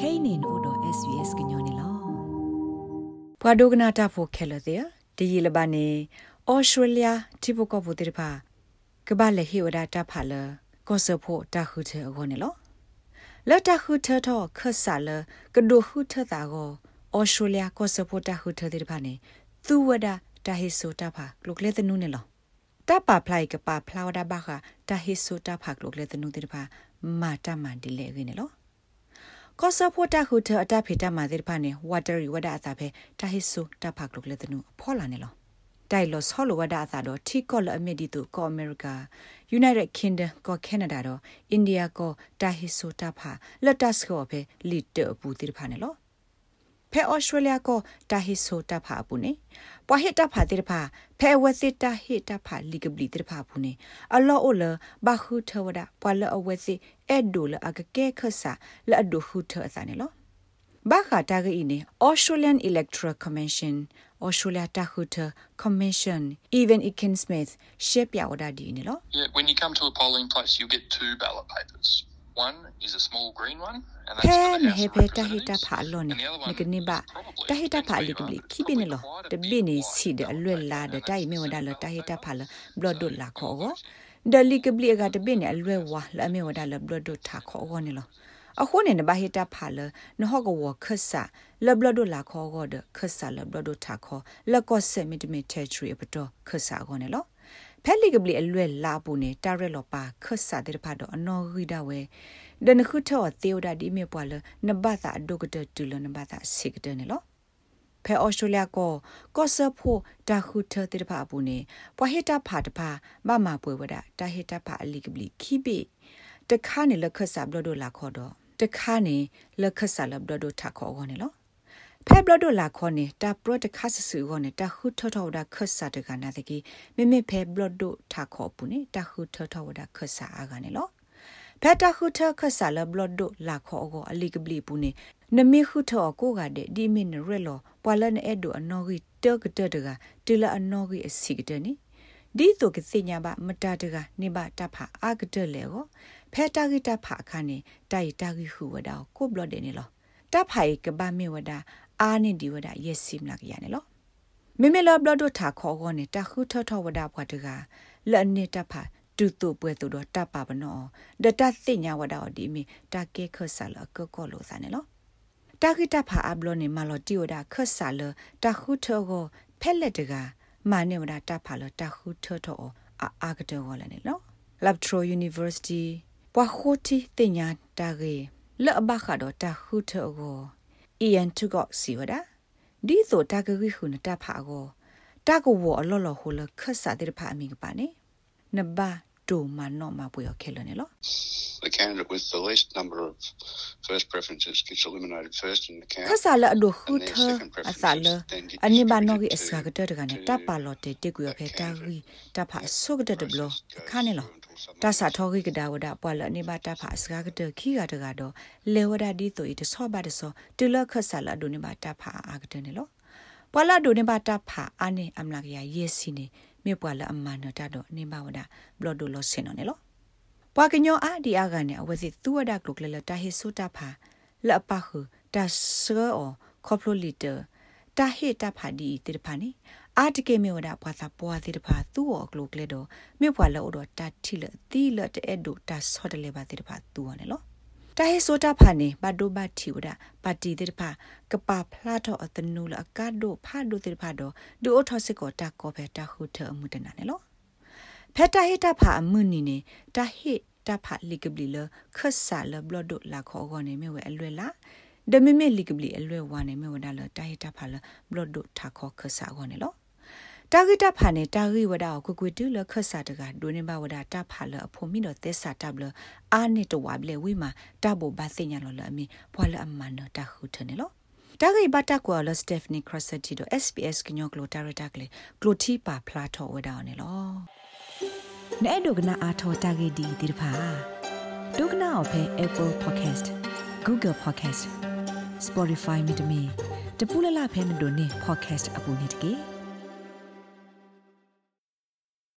kainin odo svs gnyone lo pwado gna ta pho khelo de de yile ba ne australia tipo ko bu de ba ka ba le hi oda ta pha le ko so pho ta khu the go ne lo la ta khu the tho kha sa le ka do khu the ta go australia ko so pho ta khu the de ba ne tu wada ta hi so ta pha lok le de nu ne lo တပပလိုက်ကပဖလာဝဒဘခတဟိဆိုတဖကလုကလေတနုတိဖာမာတမန်ဒီလေရင်းနော် ကောဆဖို့တခုထအတဖေတမာတိဖာနေဝါတရီဝဒအသာဖဲတဟိဆိုတဖကလုကလေတနုဖောလာနေလောတိုင်လောဆောလဝဒအသာတော့ထီကောလအမီဒီတူကောအမေရိကာ United Kingdom ကော Canada တော့ India ကောတဟိဆိုတဖာလက်တစကောဖဲလီတပူတိဖာနေလော ဖဲဩစတြေးလျကိုတာဟီဆိုတာဖာပူနေပွာဟစ်တာဖာတိဖာဖဲဝစစ်တာဟစ်တာဖာလီဂဘလီတိဖာပူနေအလောအိုလဘခုထဝဒပွာလအဝစီအဲ့ဒိုလအကကဲခဆာလအဒိုခုထအစနေလောဘာခတာဂီနေ Australian Electoral Commission Australia Tahuta Commission even Iken Smith ရှက်ပြဝဒဒီနေလော Yeah when you come to a polling place you get two ballot papers one is a small green one ဖဲနေဟေဖေတာဟိတာဖာလောနေနကနေပါတာဟိတာဖာလိကဘလီခိပိနေလောတပိနေစီတဲ့အလွက်လာတဲ့တိုင်မေဝဒါလတာဟိတာဖာလဘလဒတ်လာခေါ်ကိုဒလီကဘလီကတပိနေအလွက်ဝါလမေဝဒါလဘလဒတ်ထားခေါ်ကိုနေလောအခုနေနဘဟိတာဖာလနဟောကဝခဆာလဘလဒလာခေါ်ကိုဒခဆာလဘလဒထားခေါ်လကောဆေမီတမီတေထရီပတော့ခဆာကိုနေလော ဖဲလီကဘလီအလွယ်လာပူနေတာရက်လောပါခဆာတဲ့ဖာတော့အနော်ဂိဒဝဲဒနခုထောသေဝဒဒီမေပွာလနဘသာဒုကတတူလနဘသာစိကတနေလောဖဲအော်စတြေးလျကိုကော့ဆာဖိုတာခုထတဲ့ဖာပူနေပွာဟေတာဖာတဖာမမပွေဝဒတာဟေတာဖာအလီကဘလီခိပိတခါနေလခဆာဘလဒိုလာခေါ်တော့တခါနေလခဆာလဘလဒိုထခေါ်ခေါ်နေလော ဖဲဘလဒိုလာခေါ်နေတာပရတခါဆဆူခေါ်နေတာခုထထောဒါခဆာတကနာတကီမိမိဖဲဘလဒိုထခေါ်ပူနေတာခုထထောဒါခဆာအားကနေလောဖက်တာခုထခဆာလဘလဒိုလာခေါ်ကိုအလီကဘလီပူနေနမေခုထောကိုကတဲ့ဒီမင်ရဲလောပွာလန်အဲ့ဒိုအနော်ဂီတကတတကတီလာအနော်ဂီအစီကတဲ့နိဒီဆိုကစညာဘမတာတကနေဘတဖာအာကတလေကိုဖဲတာဂီတဖာခါနေတိုက်တာဂီဟုဝဒါကိုဘလတဲ့နေလောတဖာကဘာမေဝဒါ အာနေဒီဝဒါယက်စီမလာကရနေလောမေမေလဘလဒိုထာခေါ်ကောနေတခုထထဝဒါဘွားတကလက်နေတဖာတူတူပွဲတူတော့တပါပနောဒတသိညာဝဒါဒီမီတကေခဆာလကကောလိုစနေလောတခိတဖာအဘလနေမလောတီဝဒါခဆာလတခုထောကိုဖက်လက်တကမာနေဝဒါတဖာလတခုထောထောအာအာကတောလနေလော Labtro University ပွာခိုတီတင်ညာတာကေလော့ဘခါတော့တခုထောကို အီယန်တုကစီဝဒါဒီဆိုတာကကြီးခုနတဖာကိုတကဝအလော်လော်ဟိုလခဆာတဲ့ဖာအမိကပါနေနဘာတူမနောမပွေခဲလနေလော The candidate with the least number of first preferences gets eliminated first in the count. ခဆာလအဒုခုထအဆာလအနိဘနောဂီအစကတတကနေတပါလောတေတေကွေဖေတာဂီတဖာဆုက တတဘလခါနေလောတဆာထောဂီကဒါဝဒပွာလနိဘတဖာစကားကတခီကတကတော့လေဝဒဒီတိုဤတဆောပါတဆောတူလခဆာလအဒုနိဘတဖာအာကတနေလောပွာလဒုနိဘတဖာအာနေအမလာကရယေစီနေမြေပွာလအမနတတော့နိဘဝဒဘလဒုလောစင်နော်နေလောပွာကညောအာဒီအာကနေအဝစီသူဝဒကလုကလလတာဟေဆုတာဖာလအပခုတာဆောခေါပလိုလီတာတာဟေတာဖာဒီတိတဖာနေ အာတကေမေဝဒပွာသာပွာတိတဖာသူ့ော်ကလုကလေတော့မြေပွာလောတော့တာတိလတီလတဲ့ဒုတာဆော့တလေပါတိတဖာသူဝနေလောတာဟေဆိုတာဖာနေဘဒိုဘတီဝဒပါတီတိတဖာကပါဖလာတော့အတနူလအကဒိုဖာဒိုတိတဖာတော့ဒူအိုထောစစ်ကိုတာကောဖဲတာခုထအမှုတနာနေလောဖက်တာဟေတာဖာအမှုနီနေတာဟေတာဖာလီကဘလီလခဆာလဘလဒိုလာခေါ်ကောနေမြဝဲအလွယ်လားဒမမေလီကဘလီအလွယ်ဝါနေမြဝဒါလတာဟေတာဖာလဘလဒိုထာခေါ်ခဆာကောနေလော တာဂိတဖာနေတာဂိဝဒါကိုကွေတူလခဆာတကဒိုနေဘဝဒါတာဖာလအဖို့မီတော့သက်စာတပ်လအာနေတဝဘလေဝိမာတဘောဘာစညာလောလအမီဘွာလအမန်တာခုထနေလောတာဂိဘတာကွာလစတက်ဖနီခရဆက်တီဒို SPS ကညောကလိုတာရတာကလေကလိုတီပါဖလာထောဝဒါနေလောနဲ့ဒုကနာအာထောတာဂိဒီဒီဖာဒုကနာအဖဲ Apple Podcast Google Podcast Spotify မြေတမီတပူလလဖဲမတို့နေ podcast အပူနေတကေ